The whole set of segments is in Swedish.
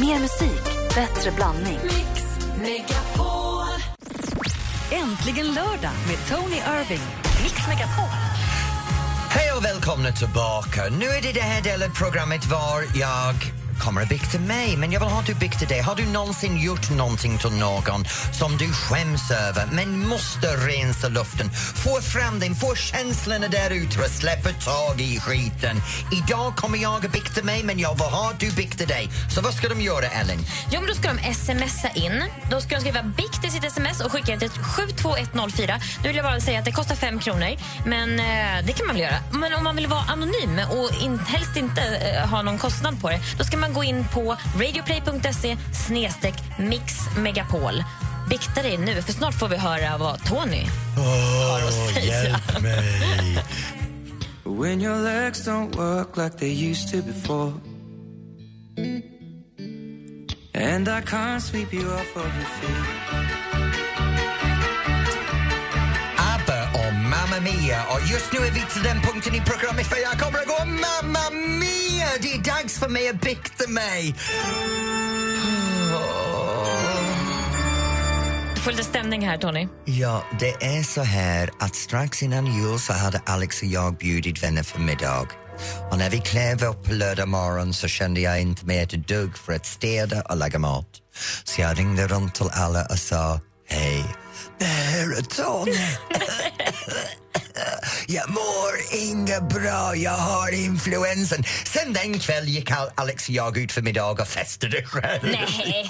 Mer musik, bättre blandning. Mix Megapol. Äntligen lördag med Tony Irving. Mix Megapol. Hej och välkomna tillbaka. Nu är det det här delen programmet var jag kommer att bikta mig, men jag vill ha att du biktar dig. Har du någonsin gjort någonting till någon som du skäms över men måste rensa luften? Få fram den, få känslorna där ute och släppa tag i skiten. Idag kommer jag att bikta mig, men jag vill ha att du biktar dig. Så vad ska de göra, Ellen? Jo, men då ska de smsa in. Då ska de skriva bikt i sitt sms och skicka det till 72104. Nu vill jag bara säga att det kostar 5 kronor, men eh, det kan man väl göra. Men om man vill vara anonym och in, helst inte eh, ha någon kostnad på det, då ska man gå in på radioplay.se snedstreck mixmegapol. Bikta dig nu, för snart får vi höra vad Tony har att säga. mig! When your legs don't work like they used to before. And I can't sweep you off of your feet. ABBA och Mamma Mia. Och just nu är vi till den punkten i programmet för jag kommer att gå Mamma Mia! Det är dags för mig att bikta mig. Du får lite stämning här, Tony. Ja, det är så här att strax innan jul så hade Alex och jag bjudit vänner för middag. Och när vi klev upp på lördag morgon så kände jag inte mer ett dugg för att städa och laga mat. Så jag ringde runt till alla och sa Hej, det här är Tony. jag mår inget bra, jag har influensan. Sen den kväll gick Al- Alex och jag ut för middag och festade själv. Nej.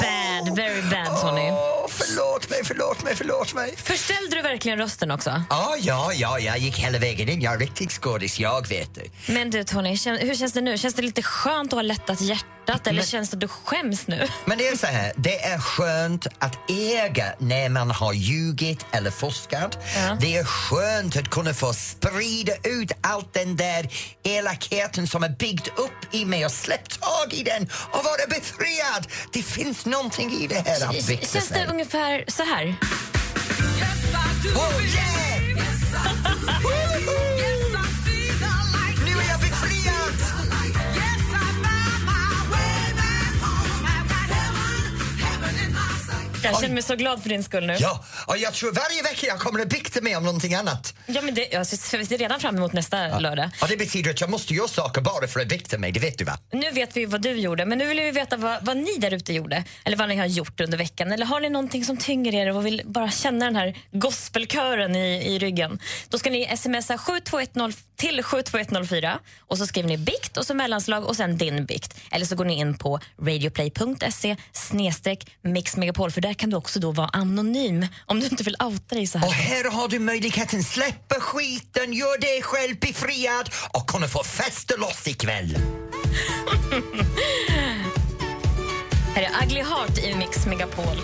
Bad, very bad, Tony. Åh, förlåt mig, förlåt mig, förlåt mig. Förställde du verkligen rösten också? Ja, ja, ja, jag gick hela vägen in. Jag är riktigt skådis, jag vet det. Men du Tony, hur känns det nu? Känns det lite skönt att ha lättat hjärtat eller Men- känns det att du skäms nu? Men det är så här, det är skönt att äga när man har ljugit eller fuskat. Ja. Det är skönt att kunna få sprida ut allt den där elakheten som är byggd upp i mig och släppt tag i den och vara befriad. Det finns någonting i det här Känns det ungefär så här? Oh Jag känner mig så glad för din skull nu. Ja, och jag tror varje vecka jag kommer att bikta mig om någonting annat. Ja, men det, jag ser redan fram emot nästa lördag. Och det betyder att jag måste göra saker bara för att bikta mig, det vet du va? Nu vet vi vad du gjorde, men nu vill vi veta vad, vad ni där ute gjorde. Eller vad ni har gjort under veckan. Eller har ni någonting som tynger er och vill bara känna den här gospelkören i, i ryggen. Då ska ni smsa 72110 till 72104 och så skriver ni bikt och så mellanslag och sen din bikt. Eller så går ni in på radioplay.se snedstreck mixmegapol för där kan du också då vara anonym om du inte vill outa dig så här. Och här har du möjligheten släppa skiten, gör dig själv befriad och kunna få festa loss ikväll. Här är Ugly Heart i Mix Megapol.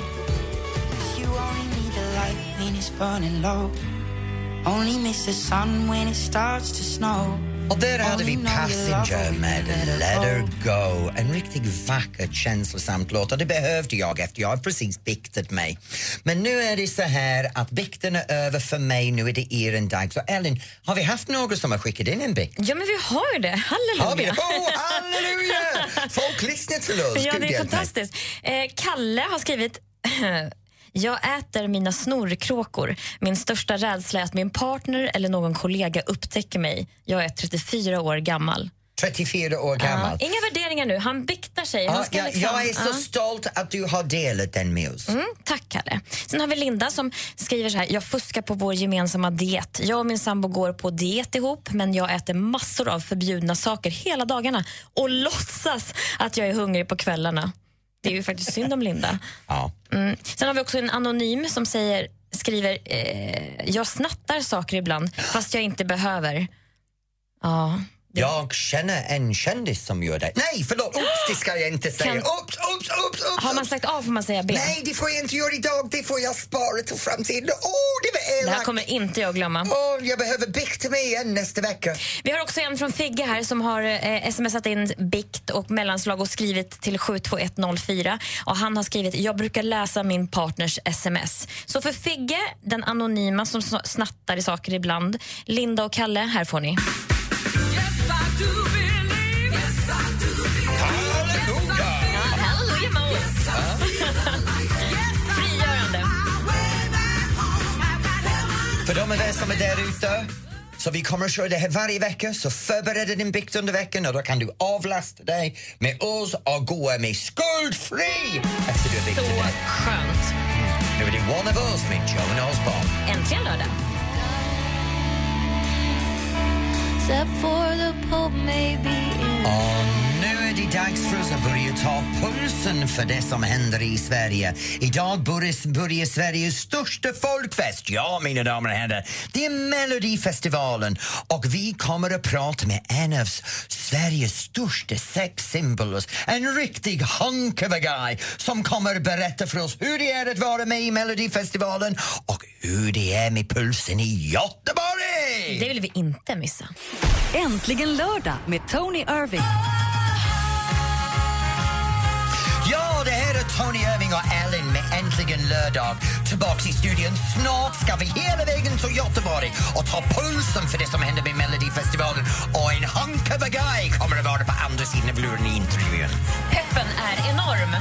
Only miss the sun when it starts to snow. Och där hade vi Passenger med let her go. En riktigt vacker, känslosamt låt och det behövde jag efter jag har precis biktat mig. Men nu är det så här att bikten är över för mig, nu är det er dag. Så Ellen, har vi haft någon som har skickat in en bikt? Ja, men vi har ju det. Har vi det? Halleluja! Oh, halleluja! Folk lyssnar till oss. Ja, det är fantastiskt. Eh, Kalle har skrivit Jag äter mina snorkråkor. Min största rädsla är att min partner eller någon kollega upptäcker mig. Jag är 34 år gammal. 34 år gammal. Ja, inga värderingar nu. Han biktar sig. Han Ja, liksom, jag är så ja. stolt att du har delat den med oss. Mm, tack, Kalle. Sen har vi Linda som skriver så här. Jag fuskar på vår gemensamma diet. Jag och min sambo går på diet ihop men jag äter massor av förbjudna saker hela dagarna och låtsas att jag är hungrig på kvällarna. Det är ju faktiskt synd om Linda. Ja. Mm. Sen har vi också en anonym som säger, skriver eh, jag snattar saker ibland fast jag inte behöver. Ja, Jag känner en kändis som gör det. Nej, förlåt! Oops, det ska jag inte säga. Kan- Oops, oops, oops, oops! har man sagt A får man säga B. Nej, det får jag inte göra idag. Det får jag spara till framtiden. Åh, det var Det här kommer inte jag glömma. Åh, jag behöver bikta mig igen nästa vecka. Vi har också en från Figge här som har eh, smsat in bikt och mellanslag och skrivit till 72104. Och han har skrivit jag brukar läsa min partners sms. Så för Figge, den anonyma som sn- snattar i saker ibland, Linda och Kalle, här får ni. Halleluja! Frigörande. För de av er som är där ute så vi kommer att köra det här varje vecka, så förbered din bikt under veckan och då kan du avlasta dig med oss och gå med skuldfri efter du har Så biktat dig. skönt. Mm. Nu är det One of Us med Joan Osborne. Äntligen lördag. Except for the Pope, maybe. Och nu är det dags för oss att börja ta pulsen för det som händer i Sverige. Idag börjar, börjar Sveriges största folkfest. Ja, mina damer och herrar, det är Melodifestivalen och vi kommer att prata med en av Sveriges största sexsymboler, en riktig hunk of a guy som kommer att berätta för oss hur det är att vara med i Melodifestivalen och hur det är med pulsen i Göteborg! Det vill vi inte missa. Äntligen lördag med Tony Irving. Tony Irving och Ellen med Äntligen lördag. Tillbaks i studion. Snart ska vi hela vägen till Göteborg och ta pulsen för det som händer med Melodifestivalen. Och en hunk of a guy kommer att vara på andra sidan av luren i intervjun. Peppen är enorm.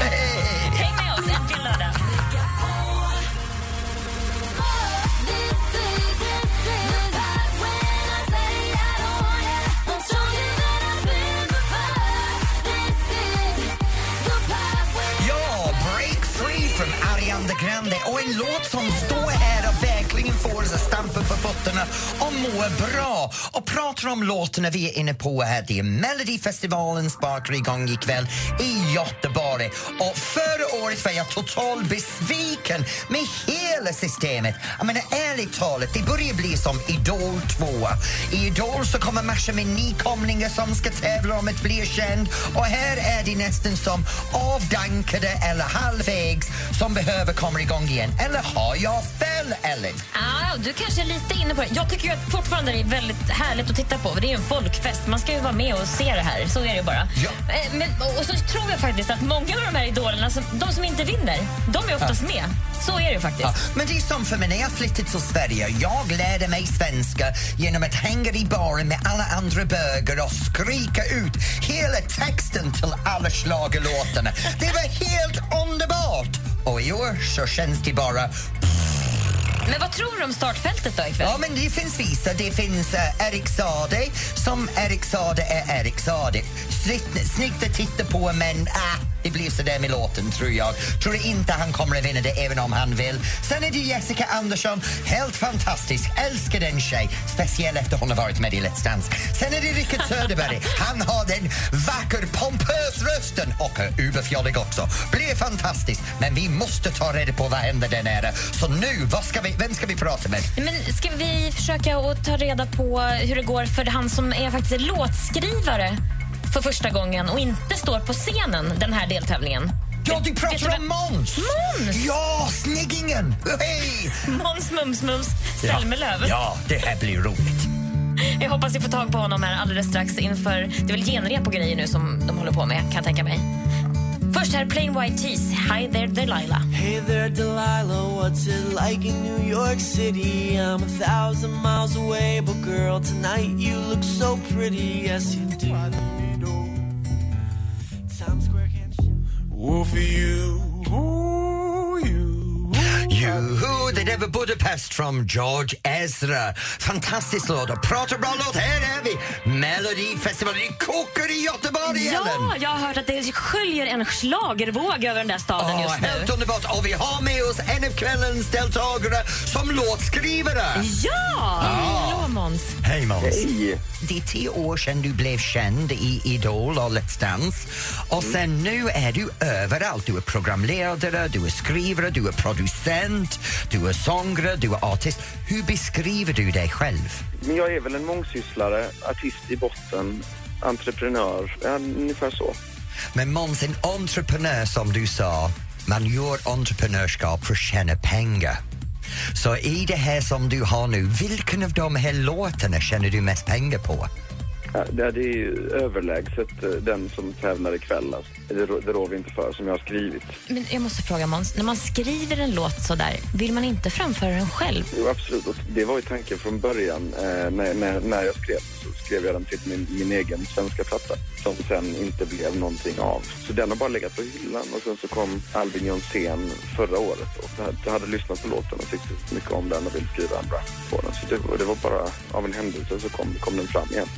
Hey. Häng med oss, äntligen lördag. Ariana Grande och en låt som står här och verkligen får oss att stampa på fötterna och må bra. Och pratar om låtarna vi är inne på här, det är Melodifestivalen sparkar igång ikväll i Göteborg. Och förra året var jag totalt besviken med hela systemet. Jag menar ärligt talat, det börjar bli som Idol 2. I Idol så kommer massor med nykomlingar som ska tävla om att bli känd och här är det nästan som avdankade eller halvvägs som behöver komma igång igen. Eller har jag fel, Ellen? Ah, du kanske är lite inne på det. Jag tycker ju att fortfarande det är väldigt härligt att titta på. Det är ju en folkfest. Man ska ju vara med och se det här. Så är det bara. Ja. Eh, Men, och så tror jag faktiskt att många av de här idolerna, de som inte vinner, de är oftast med. Så är det faktiskt. Ja, men det är som för mig när jag flyttade till Sverige. Jag lärde mig svenska genom att hänga i baren med alla andra bögar och skrika ut hela texten till alla schlagerlåtarna. Det var helt underbart! Och i år så känns det bara Men vad tror du om startfältet då ikväll? Ja, men det finns vissa. Det finns uh, Erik Saade, som Erik Saade är Erik Saade. Snyggt, snyggt att titta på, men ah, det blir så där med låten, tror jag. Tror inte han kommer att vinna det, även om han vill. Sen är det Jessica Andersson, helt fantastisk. Älskar den tjej, speciellt efter hon har varit med i Let's Dance. Sen är det Rickard Söderberg. Han har den vacker, pompös rösten och är uberfjollig också. Blir fantastiskt, men vi måste ta reda på vad händer där nere. Så nu, vad ska vi, vem ska vi prata med? Men ska vi försöka att ta reda på hur det går för han som är faktiskt låtskrivare för första gången och inte står på scenen den här deltävlingen? Ja, du pratar om Måns! Måns! Ja, snyggingen! Hej! Måns Mums Mums Zelmerlöw. Ja, det här blir roligt. Jag hoppas vi får tag på honom här alldeles strax inför... Det är väl genrep och grejer nu som de håller på med, kan jag tänka mig. Först här Plain White Tees, Hi there Delilah. Hey there, Delilah, what's it like in New York City? I'm a thousand miles away, girl, tonight you look so pretty, yes you do. Times Square can't show. Oh, for you, ooh, you. You, det var Budapest från George Ezra. Fantastisk låt och pratar bra låt. Här är vi! Melodifestivalen. Det kokar i Göteborg, Ja, Ellen! jag har hört att det sköljer en schlagervåg över den där staden Ja, just nu. helt underbart. Och vi har med oss en av kvällens deltagare som låtskrivare. Ja! Hallå Måns. Hej Måns! Det är tio år sedan du blev känd i Idol och Let's Dance. Och sen nu är du överallt. Du är programledare, du är skrivare, du är producent, du är sångare, du är artist. Hur beskriver du dig själv? Men jag är väl en mångsysslare, artist i botten, entreprenör, ja, ungefär så. Men Måns, en entreprenör som du sa, man gör entreprenörskap för att tjäna pengar. Så i det här som du har nu, vilken av de här låtarna tjänar du mest pengar på? Ja, det är ju överlägset eh, den som tävlar ikväll. Alltså. Det, rå- det rår vi inte för, som jag har skrivit. Men jag måste fråga Måns, när man skriver en låt så där, vill man inte framföra den själv? Jo, absolut. Och det var ju tanken från början. Eh, när, när, när jag skrev så skrev jag den till min, min egen svenska platta som sen inte blev någonting av. Så den har bara legat på hyllan och sen så kom Albin Jonsén förra året och jag hade lyssnat på låten och tyckte mycket om den och ville skriva en rap på den. Så det, det var bara av en händelse så kom, kom den fram igen.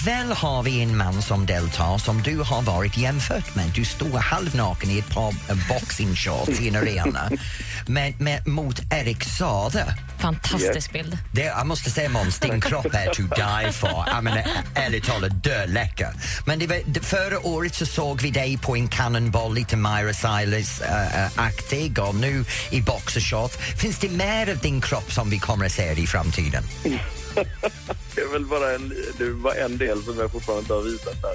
Ikväll har vi en man som deltar som du har varit jämfört med. Du står halvnaken i ett par eh, boxingshorts i en arena med, med, mot Erik Saade. Fantastisk bild. Det, jag måste säga Måns, din kropp är to die for. Jag menar, ärligt talat, döläcker. Men det var, förra året så såg vi dig på en cannonball, lite Myra Cyrus-aktig och nu i boxershorts. Finns det mer av din kropp som vi kommer att se i framtiden? det är väl bara en, det är bara en del som jag fortfarande inte har visat där.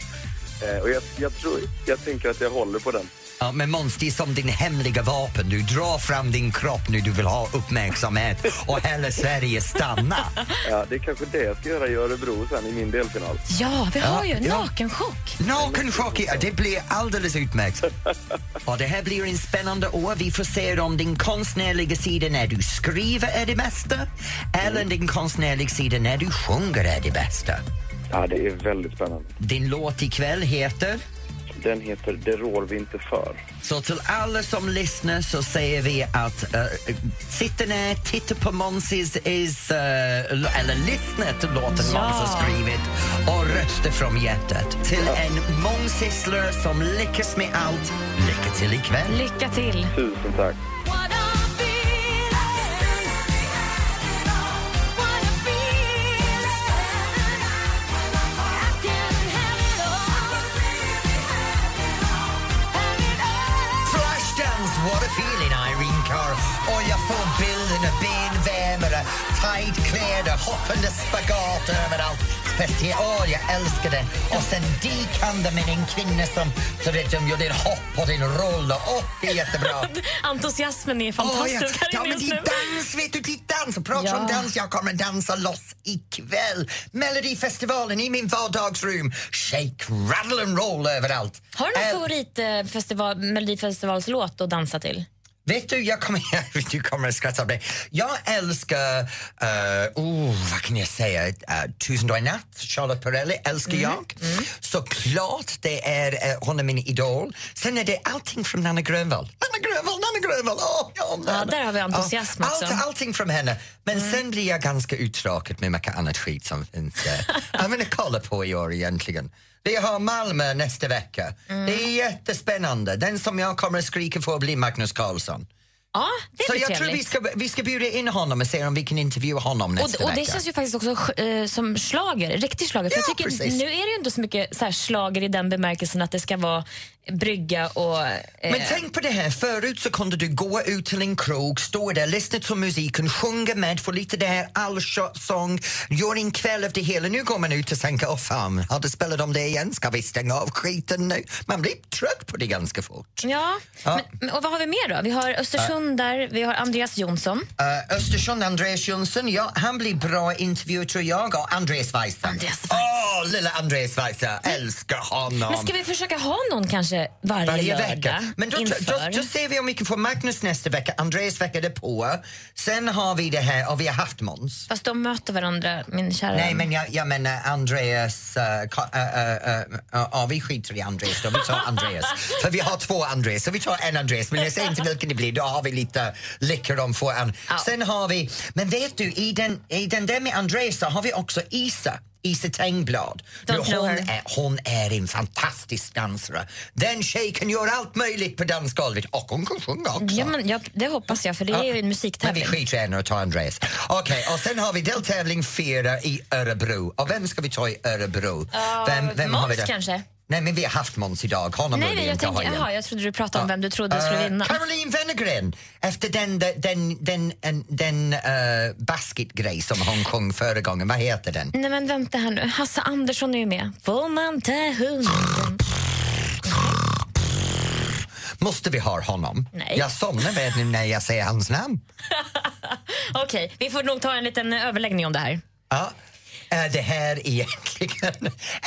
Eh, och jag, jag, tror, jag tänker att jag håller på den. Ja, men Måns, det är som din hemliga vapen. Du drar fram din kropp nu du vill ha uppmärksamhet och hela Sverige stanna. Ja, det är kanske det jag ska göra i Örebro sen i min delfinal. Ja, vi har Ja, ju ja. nakenchock. Nakenchock, ja, det blir alldeles utmärkt. Och det här blir en spännande år. Vi får se om din konstnärliga sida när du skriver är det bästa eller din konstnärliga sida när du sjunger är det bästa. Ja, det är väldigt spännande. Din låt ikväll heter? Den heter Det rår vi inte för. Så till alla som lyssnar så säger vi att uh, sitta ner, titta på Månsis is, uh, eller lyssna till låten Ja. Måns har skrivit och rösta från hjärtat. Till en mångsysslare som lyckas med allt, lycka till ikväll. Lycka till. Tusen tack. Tight kläder, hoppande spagat överallt. Speciellt, åh jag älskar den. Och sen dikande med en kvinna som så vet du, gör din hopp och din roll. Åh, det är jättebra. Entusiasmen är fantastisk ja. ja, inne men det är dans, vet du, det är dans. Och prata Ja. om dans, jag kommer att dansa loss ikväll. Melodifestivalen i min vardagsrum. Shake, rattle and roll överallt. Har du någon Äl- favorit eh, festival, Melodifestivalslåt att dansa till? Vet du, jag kommer, du kommer att skratta av det. Jag älskar, uh, oh, vad kan jag säga, uh, Tusen dagar natt, Charlotte Perrelli älskar jag. Såklart, det är, uh, hon är min idol. Sen är det allting från Nanna Grönvall. Nanna Grönvall, Nanna Grönvall, om Ja, där har vi entusiasm. Mm. Allt, allting från henne. Men sen blir jag ganska uttråkad med mycket annat skit som finns där. jag vill kolla på i år egentligen. Vi har Malmö nästa vecka. Mm. Det är jättespännande. Den som jag kommer att skrika för blir Magnus Carlsson. Ja, det Så blir jag tror trevligt. vi ska, vi ska bjuda in honom och se om vi kan intervjua honom nästa och, och det vecka. känns ju faktiskt också eh, som slager, riktig slager. För Ja, jag tycker, precis. nu är det ju inte så mycket så här slager i den bemärkelsen att det ska vara brygga och... eh, Men tänk på det här, förut så kunde du gå ut till en krog, stå där, lyssna till musiken, sjunga med, få lite det här allsång, göra en kväll av det hela. Nu går man ut och tänker, åh fan, har du spelat om det igen? Ska vi stänga av skiten nu? Man blir trött på det ganska fort. Ja, Ja. Men, och vad har vi mer då? Vi har Östersund där, vi har Andreas Jonsson. Uh, Östersund, Andreas Jönsson, ja, han blir bra intervju tror jag. Och Andreas Weise. Andreas Weise. Åh, lilla Andreas Weise, älskar honom. Men ska vi försöka ha någon kanske varje, varje lördag vecka. Men då, inför? då, då ser vi om vi kan få Magnus nästa vecka, Andreas vecka därpå. Sen har vi det här, och vi har haft Måns. Fast de möter varandra, min kära Nej, men jag, jag menar Andreas... Uh, ka, uh, uh, uh, ja, vi skiter i Andreas då, vi tar Andreas. För vi har två Andreas, så vi tar en Andreas. Men jag säger inte vilken det blir, då har vi lite de får. an- Ja. Sen har vi... Men vet du, i den, i den där med Andreas så har vi också Isa. Isa Tengblad. Nu, hon, är, hon är en fantastisk dansare. Den tjejen gör allt möjligt på dansgolvet och hon kan sjunga också. Ja, men, ja, det hoppas jag, för det är ju en Men vi musiktävling. skiter i henne och tar Andreas. Okej, och sen har vi deltävling fyra i Örebro. Och vem ska vi ta i Örebro? vem, vem vi Måns kanske? Nej, men vi har haft Måns idag. Honom Nej, men jag igen. jaha, jag trodde du pratade om vem du trodde skulle Eh, vinna. Caroline Wennergren, efter den, den, den, den, uh, basketgrej som hon sjöng förra gången. Vad heter den? Nej men vänta här nu, Hasse Andersson är ju med. Får man ta hunden? Måste vi ha honom? Nej. Jag somnar med nu när jag säger hans namn. Okej, vi får nog ta en liten överläggning om det här. Ja. Är det här egentligen?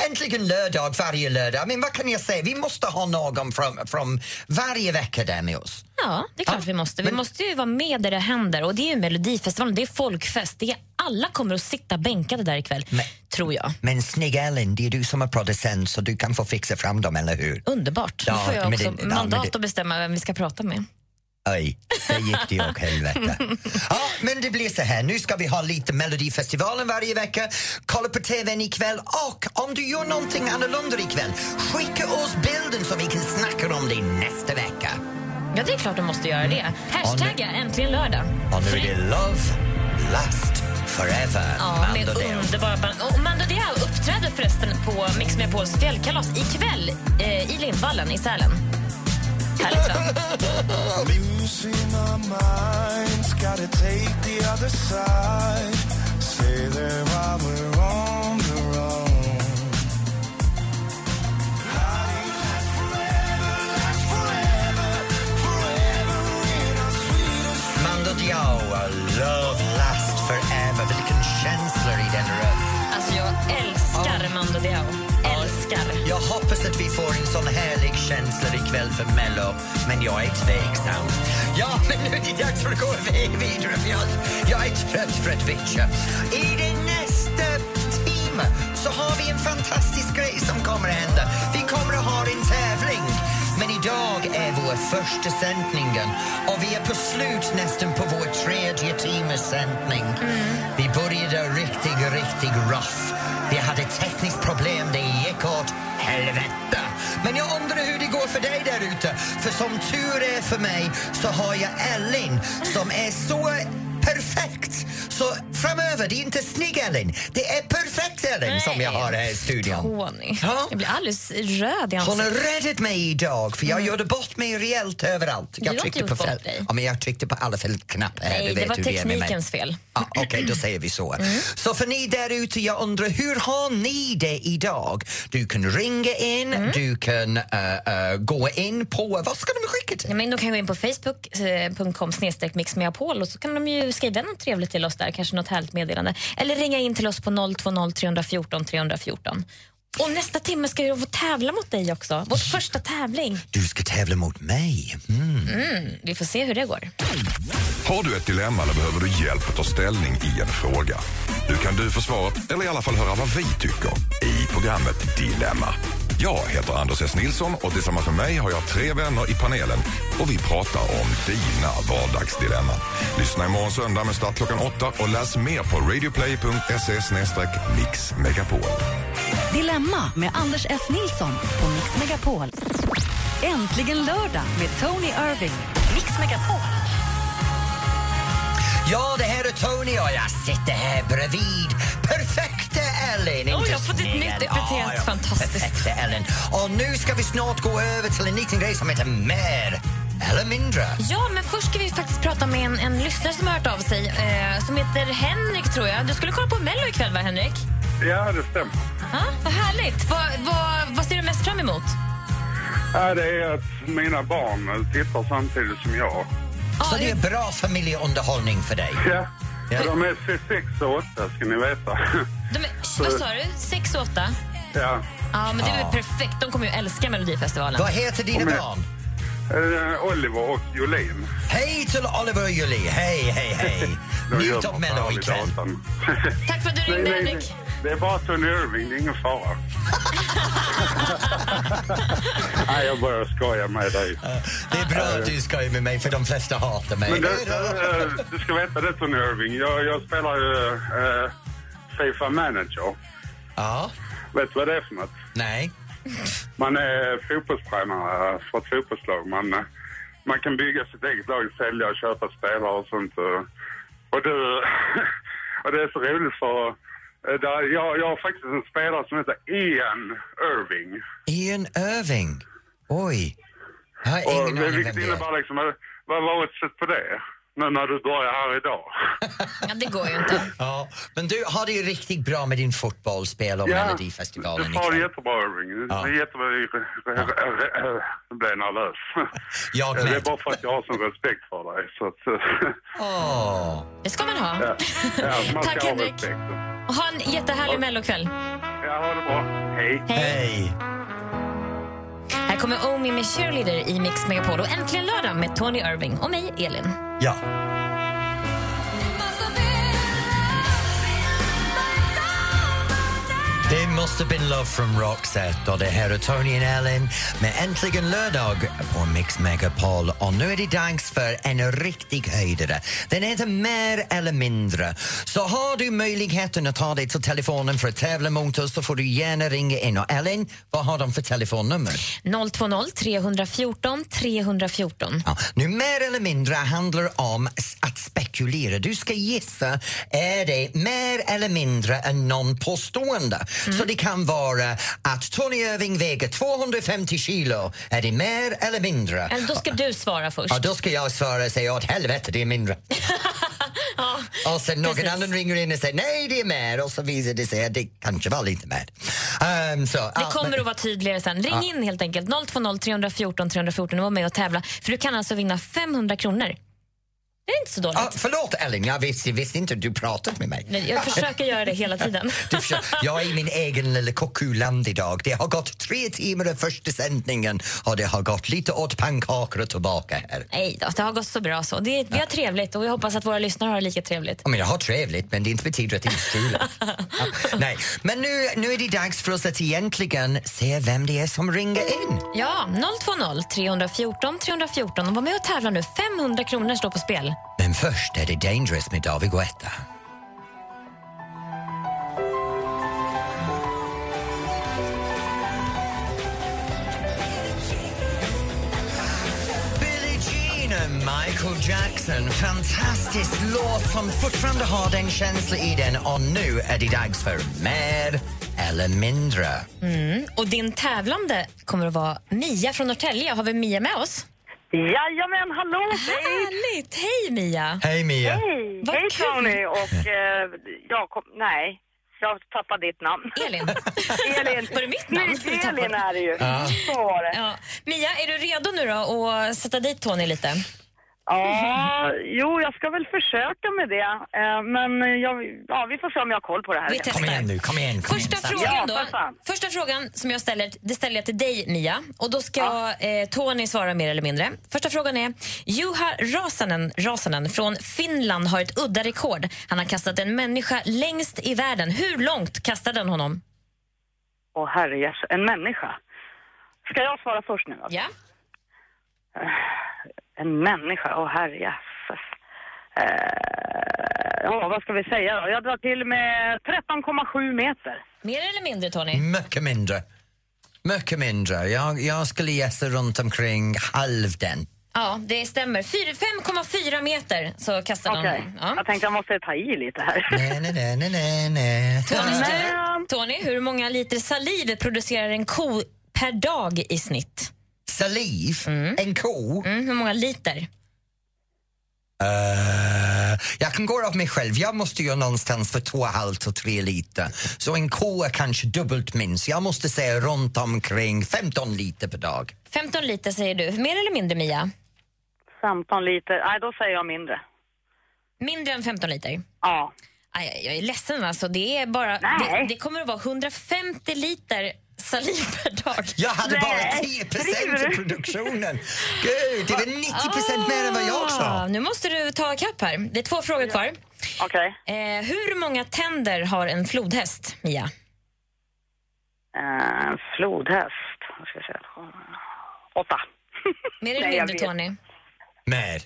Äntligen lördag varje lördag. Men vad kan jag säga? Vi måste ha någon från, från varje vecka där med oss. Ja, det är klart Ja, vi måste. Vi men- måste ju vara med där det händer. Och Det är ju Melodifestivalen, det är folkfest. Det är, alla kommer att sitta bänkade där ikväll, Men- tror jag. Men snygg Ellen, det är du som är producent så du kan få fixa fram dem, eller hur? Underbart. Ja, Då får jag också det- mandat det- att bestämma vem vi ska prata med. Oj, det gick det åt helvete. Ja, men det blir så här. Nu ska vi ha lite Melodifestivalen varje vecka. Kolla på TVn ikväll och om du gör någonting annorlunda ikväll, skicka oss bilden så vi kan snacka om det nästa vecka. Ja, det är klart de måste göra det. Hashtagga äntligen lördag. Och nu är det Love, Last, Forever. Ja, med underbara band. Och Mando Diao uppträder förresten på Mix Megapols fjällkalas ikväll eh, i Lindvallen i Sälen. On the run. Mando Diao, Love, Last, Forever. Vilken känsla i den röst. Alltså, jag älskar Mando Diao. Älskar. Jag hoppas att vi får en sån härlig känsla ikväll för Mello, men jag är tveksam. Ja, men nu är det dags för att gå vidare för jag, jag är trött för att bitcha. I den nästa timme så har vi en fantastisk grej som kommer att hända. Vi kommer att ha en tävling. Men idag är vår första sändningen och vi är på slut nästan på vår tredje timmes sändning. Vi började riktigt, riktigt rough. Vi hade ett tekniskt problem, det gick åt helvete. Men jag undrar hur det går för dig där ute. För som tur är för mig så har jag Ellen som är så perfekt. Så framöver, det är inte snygg Ellen, det är perfekt Ellen som jag har här i studion. Tony. Ja. Jag blir alldeles röd i Hon har ansiktet. räddat mig idag för jag gjorde bort mig rejält överallt. Du Jag inte gjort på fel... Ja, men jag tryckte på alla fel knappar. Nej, du det var det teknikens fel. Ja, Okej, då säger vi så. Så för ni där ute, jag undrar hur har ni det idag? Du kan ringa in, du kan eh, eh, gå in på... Vad ska de skicka till? Ja, men de kan gå in på facebook.com mixmeapol och så kan de ju skriva något trevligt till oss där, kanske något härligt meddelande. Eller ringa in till oss på 020 314 314. Och nästa timme ska vi få tävla mot dig också. Vår första tävling. Du ska tävla mot mig. Mm. Mm, vi får se hur det går. Har du ett dilemma eller behöver du hjälp att ta ställning i en fråga? Nu kan du få svaret, eller i alla fall höra vad vi tycker, i programmet Dilemma. Jag heter Anders S. Nilsson och tillsammans med mig har jag tre vänner i panelen och vi pratar om dina vardagsdilemman. Lyssna imorgon söndag med start klockan åtta och läs mer på radioplay.se mixmegapol. Dilemma med Anders S. Nilsson på Mix Megapol. Äntligen lördag med Tony Irving. Mix Megapol. Ja, det här är Tony och jag sitter här bredvid perfekta Ellen. Inte jag har fått ett nytt Ellen. epitet. Ja, Fantastiskt. Perfekta Ellen. Och nu ska vi snart gå över till en liten grej som heter mer eller mindre. Ja, men först ska vi faktiskt prata med en, en lyssnare som har hört av sig eh, som heter Henrik, tror jag. Du skulle kolla på Mello ikväll, va, Henrik? Ja, det stämmer. Ja, vad härligt. Vad, vad, vad ser du mest fram emot? Ja, det är att mina barn tittar samtidigt som jag. Så det är bra familjeunderhållning för dig. Ja. Ja. De är 6 och 8 ska ni veta. De är, vad sa du? Sex och åtta? Ja. Ja, men det är väl Ja. perfekt. De kommer ju älska Melodifestivalen. Vad heter dina barn? Eh, Oliver och Jolin. Hej till Oliver och Julie. Hej, hej, hej. De Njut av Mello på ikväll. Tack för att du Nej, ringde, nej, Henrik. Det är bara Tony Irving, det är ingen fara. Nej, jag bara skojar med dig. Det är bra att du skojar med mig för de flesta hatar mig. Men du, eh, du ska veta det Tony Irving. Jag, jag spelar ju eh, Fifa Manager. Ja, Vet du vad det är för något? nej. Man är fotbollstränare för ett fotbollslag. Man, man kan bygga sitt eget lag, sälja och köpa spelare och sånt. Och, du, och det är så roligt för där, jag, jag har faktiskt en spelare som heter Ian Irving. Ian Irving. Oj. Jag har Och, ingen aning vem vilket det är. innebär liksom, eh, vad var oddset på det? Nu när du börjar här idag. Ja, det går ju inte. Ja, men du har det ju riktigt bra med din fotbollsspel och Melodifestivalen Du får det jättebra Irving. Ja. Det är jättebra. Nu blev jag nervös. Jag Det är bara för att jag har sån respekt för dig. Så att, Åh. Det ska man ha. ja, ja, man Tack, Henrik. Och ha en jättehärlig mellokväll. Ja, ha det bra. Hej. Hej! Här kommer Omi med Cheerleader i Mix Megapol och äntligen lördag med Tony Irving och mig, Elin. Ja. Det måste been love from Roxette och det här är Tony och Ellen med Äntligen lördag på Mix Megapol. Och nu är det dags för en riktig höjdare. Den heter Mer eller mindre. Så har du möjligheten att ta dig till telefonen för att tävla mot oss så får du gärna ringa in. Och Ellen, vad har de för telefonnummer? 020 314 314. Ja, nu mer eller mindre handlar om att spekulera. Du ska gissa, är det mer eller mindre än någon påstående? Så det kan vara att Tony Irving väger 250 kilo. Är det mer eller mindre? Eller Då ska du svara först. Ja, då ska jag svara och säga åt helvete, det är mindre. Ja, Och sen någon precis. annan ringer in och säger nej, det är mer och så visar det sig att det kanske var lite mer. Ehm, så, Det ja, kommer men- att vara tydligare sen. Ring Ja. in helt enkelt. 020 314 314 och var med och tävla. För du kan alltså vinna 500 kronor. Det är inte så dåligt. Ja, förlåt Ellen, jag visste, visste inte att du pratat med mig. Nej, Jag försöker göra det hela tiden. Jag är i min egen lilla kuckuland idag. Det har gått tre timmar av första sändningen och det har gått lite åt pannkakor och tillbaka här. Nej då, det har gått så bra så. Det är, vi har trevligt och jag hoppas att våra lyssnare har det lika trevligt. Ja, men jag har trevligt, men det inte betyder att det är struligt. ja, nej, men nu, nu är det dags för oss att egentligen se vem det är som ringer in. Ja, 020 314 314 och var med och tävla nu. 500 kronor står på spel. Men först är det Dangerous med David Guetta. Billie Jean och Michael Jackson. Fantastisk låt som fortfarande har den känslan i den och nu är det dags för mer eller mindre. Mm. Och din tävlande kommer att vara Mia från Norrtälje. Har vi Mia med oss? Jajamän, hallå! Härligt! Hej Mia! Hej Mia! Hej! Vad Hej kul. Tony och eh, jag kom, nej, jag tappade ditt namn. Elin. Elin. Var det mitt namn? Nej, Elin är det ju. Ja. Så var det. Ja. Mia, är du redo nu då att sätta dit Tony lite? Ja, jo, jag ska väl försöka med det. Eh, men jag, ja, vi får se om jag har koll på det här. Vi testar. Kom igen nu, kom igen. Kom Första igen. frågan, Ja, då, fan. första frågan som jag ställer, det ställer jag till dig Mia. Och då ska eh, Tony svara mer eller mindre. Första frågan är, Juha Rasanen, Rasanen från Finland har ett udda rekord. Han har kastat en människa längst i världen. Hur långt kastade han honom? Åh herrejes, en människa. Ska jag svara först nu? Alltså? Ja. En människa, åh herrejösses. Eh, ja, vad ska vi säga då? Jag drar till med 13,7 meter. Mer eller mindre Tony? Mycket mindre. Mycket mindre. Jag, jag skulle gissa runt omkring halv den. Ja, det stämmer. Fyra- 5,4 meter så kastade Okej, han honom. Ja. jag tänkte jag måste ta i lite här. Nej, nej, nej, nej, nej. Tony, Tony, hur många liter saliv producerar en ko per dag i snitt? Saliv? En ko? Mm, hur många liter? Eh, jag kan gå av mig själv. Jag måste ju någonstans för två och en halv till tre liter. Så en ko är kanske dubbelt minst. Jag måste säga runt omkring 15 liter per dag. 15 liter säger du. Mer eller mindre Mia? 15 liter, nej då säger jag mindre. Mindre än 15 liter? Ja. Aj, jag är ledsen alltså. Det, är bara, Nej. det, det kommer att vara 150 liter saliv per dag. Jag hade bara Nej, 10 driver procent du? av produktionen. Gud, det var 90 procent mer än vad jag Ah, sa. Nu måste du ta ikapp här. Det är två frågor kvar. Okej. Eh, hur många tänder har en flodhäst, Mia? Eh, flodhäst, vad ska jag säga? Åtta. Mer eller jag mindre. Tony? Mer.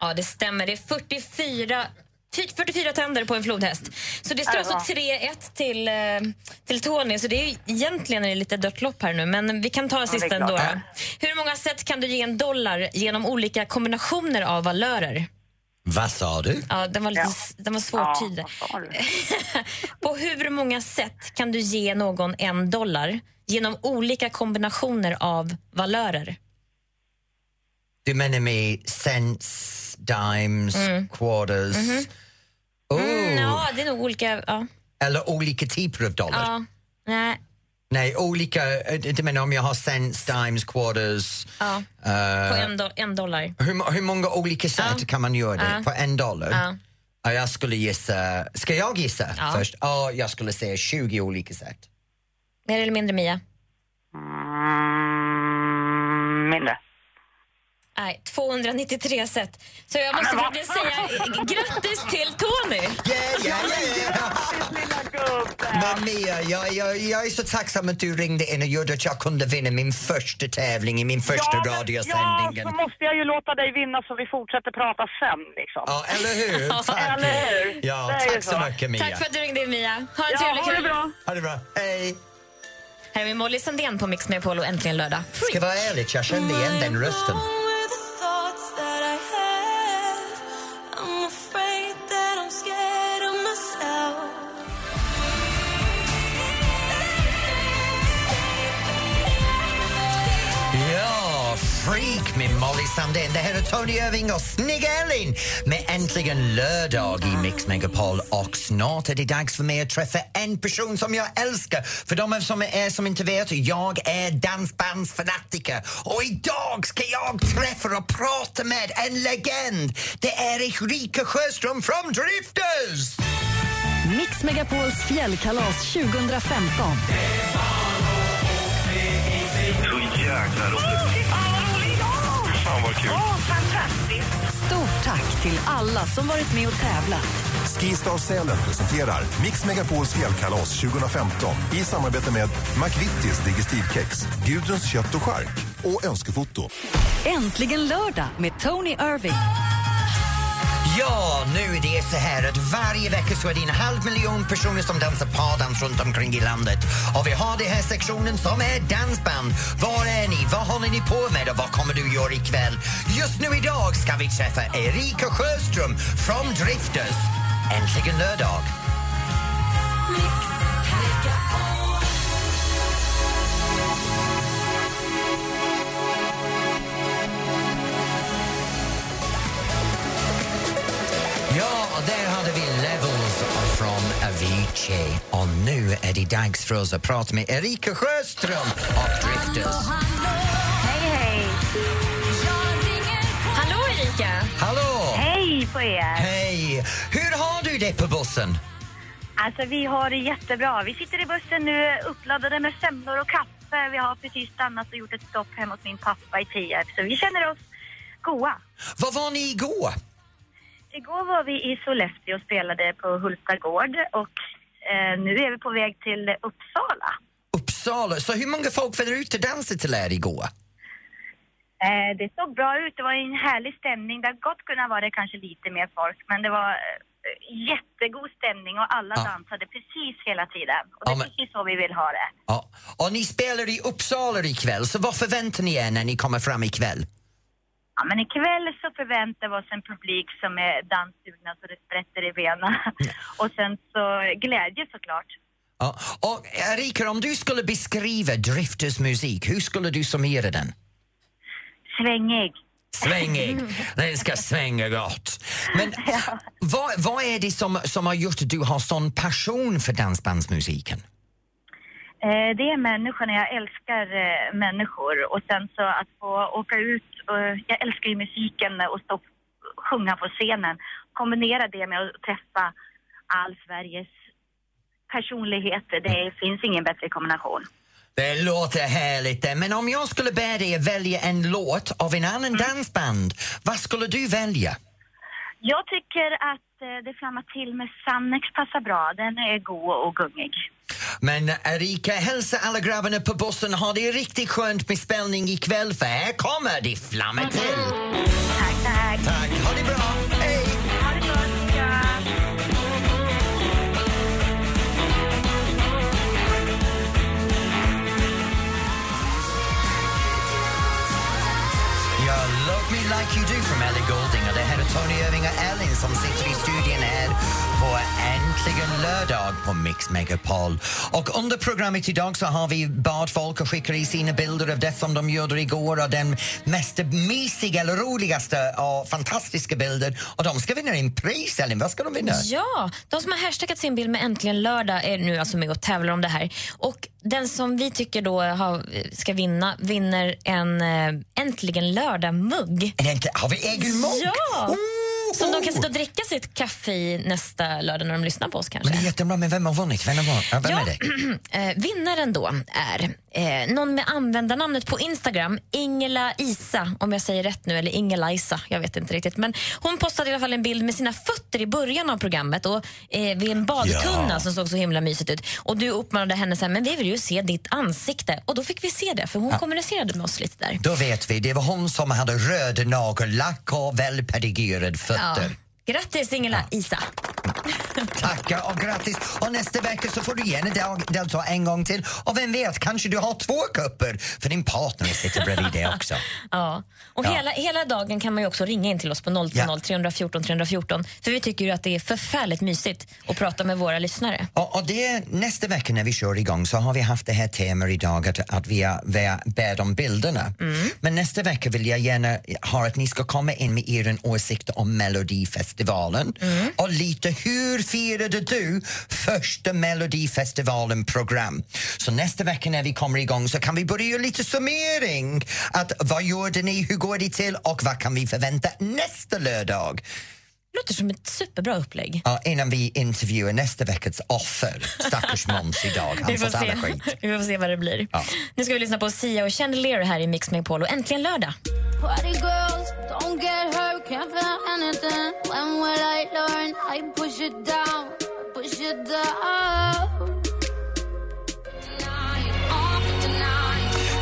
Ja, det stämmer. Det är 44, fy- 44 tänder på en flodhäst. Så det står alltså va. 3-1 till, eh, till Tony. Så det är ju, egentligen är det lite dött lopp här nu, men vi kan ta sista ändå. då. Hur många sätt kan du ge en dollar genom olika kombinationer av valörer? Vad sa du? Ja, den var, lite, den var svårt tydlig. vad sa du? På hur många sätt kan du ge någon en dollar genom olika kombinationer av valörer? Du menar med cents, dimes, quarters? Oh. Mm, ja, det är nog olika... Ja. Eller olika typer av dollar? ja. Nej. Nej, olika... eh, Du menar om jag har cents, dimes, quarters? Ja. eh, På en, do- en dollar. hur, hur många olika sätt Ja. kan man göra det Ja. på en dollar? Ja. Ja, jag skulle gissa... Ska jag gissa Ja. först? Ja, jag skulle säga 20 olika sätt. Mer eller mindre Mia? Mm, mindre. Nej, 293 sätt. Så jag måste faktiskt säga grattis till Tony! Yeah, yeah, yeah. Men Mia, jag, jag, jag är så tacksam att du ringde in och gjorde att jag kunde vinna min första tävling i min första ja, radiosändningen. Ja, så måste jag ju låta dig vinna så vi fortsätter prata sen liksom. Ja, eller hur? Tack. Eller hur? Ja, tack så mycket Mia. Tack för att du ringde in Mia. Ha en Ja, trevlig ha det kväll. bra. Ha det bra. Hej. Här är vi Molly Sandén på Mix med Polo äntligen lördag. Ska vara ärlig, jag kände igen den rösten. Med Molly Sandén. Det här är Tony Irving och Snygga Elin med Äntligen lördag i Mix Megapol. Och snart är det dags för mig att träffa en person som jag älskar. För de som är som inte vet, jag är dansbandsfanatiker. Och idag ska jag träffa och prata med en legend. Det är Erika Sjöström från Drifters! Mix Megapols fjällkalas 2015. Så jäkla roligt. Fan vad kul. Stort tack till alla som varit med och tävlat. Skistar Sälen presenterar Mix Megapols fjällkalas 2015 i samarbete med McVittys Digestivkex, Gudruns kött och chark och Önskefoto. Äntligen lördag med Tony Irving. Ja, nu är det så här att varje vecka så är det en halv miljon personer som dansar pardans runt omkring i landet. Och vi har den här sektionen som är dansband. Var är ni? Vad håller ni på med och vad kommer du göra ikväll? Just nu idag ska vi träffa Erika Sjöström från Drifters. Äntligen lördag. Där hade vi Levels från Avicii. Och nu är det dags för oss att prata med Erika Sjöström och Drifters. Hej, hej. Hallå Erika! Hallå! Hej på er. Hej! Hur har du det på bussen? Alltså vi har det jättebra. Vi sitter i bussen nu uppladdade med semlor och kaffe. Vi har precis stannat och gjort ett stopp hemma hos min pappa i Tierp. Så vi känner oss goa. Var var ni igår? Igår var vi i Sollefteå och spelade på Hulta gård och eh, nu är vi på väg till Uppsala. Uppsala. Så hur många folk det ute och dansade till er igår? Eh, det såg bra ut. Det var en härlig stämning. Det hade gott kunnat vara kanske lite mer folk, men det var eh, jättegod stämning och alla Ja. dansade precis hela tiden. Och det är Ja, men- precis så vi vill ha det. Ja. Och ni spelar i Uppsala ikväll, så vad förväntar ni er när ni kommer fram ikväll? Ja, men ikväll så förväntar vi oss en publik som är danssugna så det sprätter i benen. och sen så glädje såklart. Ja. Och Erika, om du skulle beskriva Drifters musik, hur skulle du summera den? Svängig. Svängig. Den ska svänga gott. Men vad, vad är det som, som har gjort att du har sån passion för dansbandsmusiken? Eh, det är människorna. Jag älskar eh, människor. Och sen så att få åka ut. Och, jag älskar ju musiken och stå sjunga på scenen. Kombinera det med att träffa all Sveriges personligheter. Det finns ingen bättre kombination. Det låter härligt. Men om jag skulle be dig välja en låt av en annan dansband, vad skulle du välja? Jag tycker att eh, det flammar till med Sannex passar bra. Den är god och gungig. Men Erika, hälsa alla grabbarna på bussen. Ha det riktigt skönt med spelning ikväll för här kommer det flamma till. Tack, tack. Tack, ha det bra. Hej! Ha det gott. Ja. Ja, Love Me Like You Do från Ellie Goulding och Ellen som sitter i studion här på Äntligen lördag på Mix Megapol. Och under programmet idag så har vi bad folk att skicka i sina bilder av det som de gjorde igår och den mest mysiga eller roligaste och fantastiska bilden och de ska vinna en pris, Ellen. Vad ska de vinna? Ja, de som har hashtaggat sin bild med Äntligen lördag är nu alltså med och tävlar om det här. Och den som vi tycker då har, ska vinna vinner en eh, Äntligen lördag-mugg. Har vi egen mugg? Ja! Oh, Som de kan sitta och dricka sitt kaffe i nästa lördag när de lyssnar på oss kanske. Men det är jättebra, men vem har vunnit? Vem, har? Ja, vem Ja, är det? eh, vinnaren då är eh, någon med användarnamnet på Instagram, Ingela Isa, om jag säger rätt nu, eller Ingela Isa, jag vet inte riktigt. Men hon postade i alla fall en bild med sina fötter i början av programmet och eh, vid en badtunna Ja. som såg så himla mysigt ut. Och du uppmanade henne så här, men vi vill ju se ditt ansikte. Och då fick vi se det, för hon kommunicerade med oss lite där. Då vet vi, det var hon som hade röd nagellack och välpedigerade fötter. ja. Grattis Ingela Isa. Tackar och grattis! Och nästa vecka så får du gärna del- delta en gång till. Och vem vet, kanske du har två kupper för din partner sitter bredvid dig också. Ja. Och Ja. Hela, hela dagen kan man ju också ringa in till oss på 020 Ja. 314 314 för vi tycker att det är förfärligt mysigt att prata med våra lyssnare. Och, och det nästa vecka när vi kör igång så har vi haft det här temat idag att, att vi, är, bad om bilderna. Men nästa vecka vill jag gärna ha att ni ska komma in med er åsikt om Melodifestivalen och lite hur firade du första Melodifestivalen-program? Så nästa vecka när vi kommer igång så kan vi börja göra lite summering. Att vad gjorde ni, hur går det till och vad kan vi förvänta nästa lördag? Låter som ett superbra upplägg. Ja, innan vi intervjuar nästa veckas offer, stackars Måns idag, han Vi får, se. skit. vi får se vad det blir. Ja. Nu ska vi lyssna på Sia och Chandelier här i Mix Megapol och äntligen lördag. Party girls, don't get hurt, can't feel anything. When will I learn? I push it down, push it down.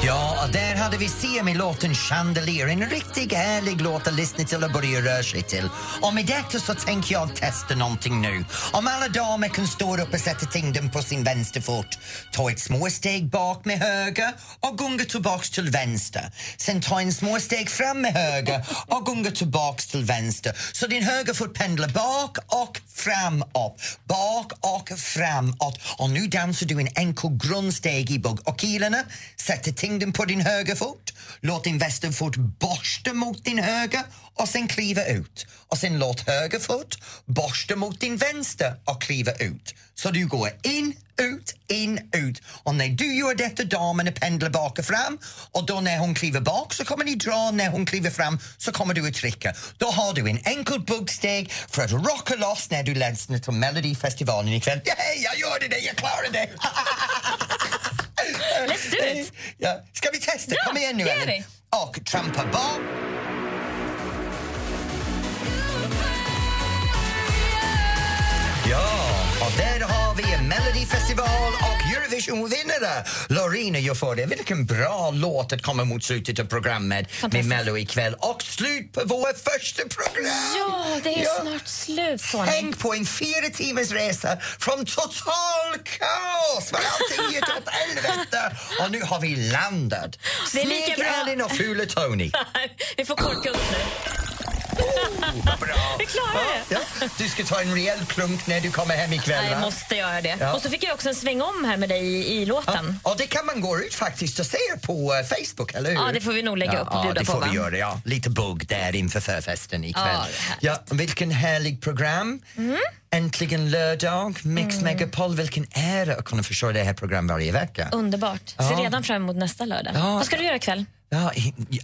Ja, där hade vi Sia med låten Chandelier, en riktigt härlig låt att lyssna till och börja röra sig till. Och med detta så tänker jag testa någonting nu. Om alla damer kan stå upp och sätta tyngden på sin vänsterfot, ta ett små steg bak med höger och gunga tillbaks till vänster. Sen ta en små steg fram med höger och gunga tillbaks till vänster. Så din högerfot pendlar bak och framåt, bak och framåt. Och nu dansar du en enkel grundsteg i bugg och kilarna sätter tyngden på din högerfot. Låt din vänsterfot borsta mot din höger och sen kliva ut. Och sen låt högerfot borsta mot din vänster och kliva ut. Så du går in, ut, in, ut. Och när du gör detta, damerna pendlar bak och fram och då när hon kliver bak så kommer ni dra, när hon kliver fram så kommer du att trycka. Då har du en enkel buggsteg för att rocka loss när du lyssnar till Melodifestivalen ikväll. Yay, jag gjorde det, jag klarade det! Let's do it! Ja, ska vi testa? Ja, Kom igen nu Ellen. Och trampa bak. Ja, och där har vi en Melodifestival och Eurovision-vinnare. Lorena gör för det. Vilken bra låt att komma mot slutet av programmet med. Mello ikväll. Och slut på vårt första program! Ja, det är Ja. snart slut Tony. Tänk på en fyra timmars resa från total kaos var allting gick åt helvete och nu har vi landat. Det är lika Snygg bra. Elin och fula Tony. vi får korka upp nu. Vad bra. Vi klarar det. Ja, ja. Du ska ta en rejäl klunk när du kommer hem ikväll Nej, va? jag måste göra det. Ja. Och så fick jag också en sväng om här med dig i, i låten. Och det kan man gå ut faktiskt och se på eh, Facebook, eller hur? Ja, det får vi nog lägga upp och bjuda det på, får va? vi göra, ja. Lite bugg där inför förfesten ikväll. Ja, det ja, vilken härlig program. Mm. Äntligen lördag, Mix Megapol. Vilken ära att kunna försörja det här programmet varje vecka. Underbart. Ja. Ser redan fram emot nästa lördag. Ja. Vad ska du göra ikväll? Ja,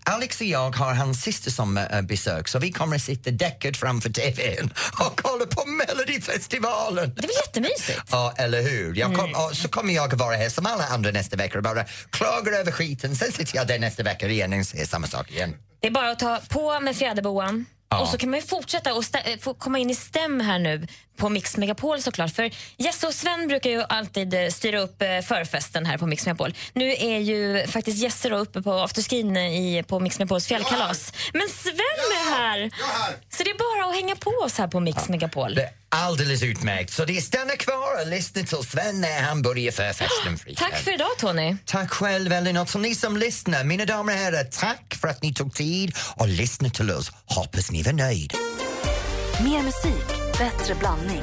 Alex och jag har hans syster som uh, besök så vi kommer att sitta däckad framför TVn och kolla på Melodifestivalen. Det är väl jättemysigt? Ja, eller hur? Jag kom, Mm. och så kommer jag att vara här som alla andra nästa vecka och bara klagar över skiten. Sen sitter jag där nästa vecka igen och säger samma sak igen. Det är bara att ta på med fjäderboan. Ja. Och så kan man ju fortsätta och komma in i stäm här nu på Mix Megapol såklart. För Jesse och Sven brukar ju alltid eh, styra upp eh, förfesten här på Mix Megapol. Nu är ju faktiskt Jesse då uppe på afterskin i, på Mix Megapols fjällkalas. Men Sven är här! Så det är bara att hänga på oss här på Mix Megapol. Det är alldeles utmärkt. Så det är stanna kvar och lyssna till Sven när han börjar förfesten för ikväll. Tack för idag Tony. Tack själv Elin och till ni som lyssnar, mina damer och herrar, tack för att ni tog tid och lyssnade till oss. Hoppas ni var nöjd. Mer musik, bättre blandning.